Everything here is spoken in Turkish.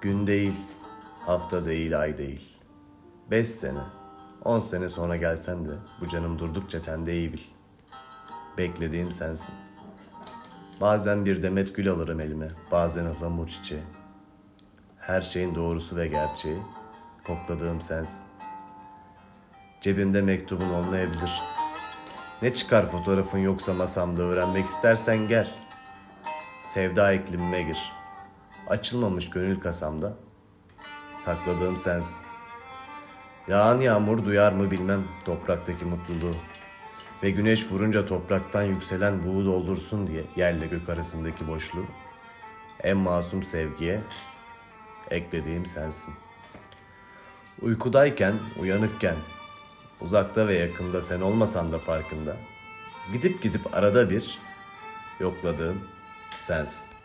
Gün değil, hafta değil, ay değil. Beş sene, on sene sonra gelsen de bu canım durdukça sen de iyi bil. Beklediğim sensin. Bazen bir demet gül alırım elime, bazen ıhlamur çiçeği. Her şeyin doğrusu ve gerçeği, kokladığım sensin. Cebimde mektubun olmayabilir. Ne çıkar fotoğrafın yoksa masamda öğrenmek istersen gel. Sevda iklimime gir. Açılmamış gönül kasamda. Sakladığım sensin. Yağan yağmur duyar mı bilmem topraktaki mutluluğu. Ve güneş vurunca topraktan yükselen buğu doldursun diye yerle gök arasındaki boşluğu. En masum sevgiye eklediğim sensin. Uykudayken, uyanıkken, uzakta ve yakında sen olmasan da farkında. Gidip gidip arada bir yokladığım sensin.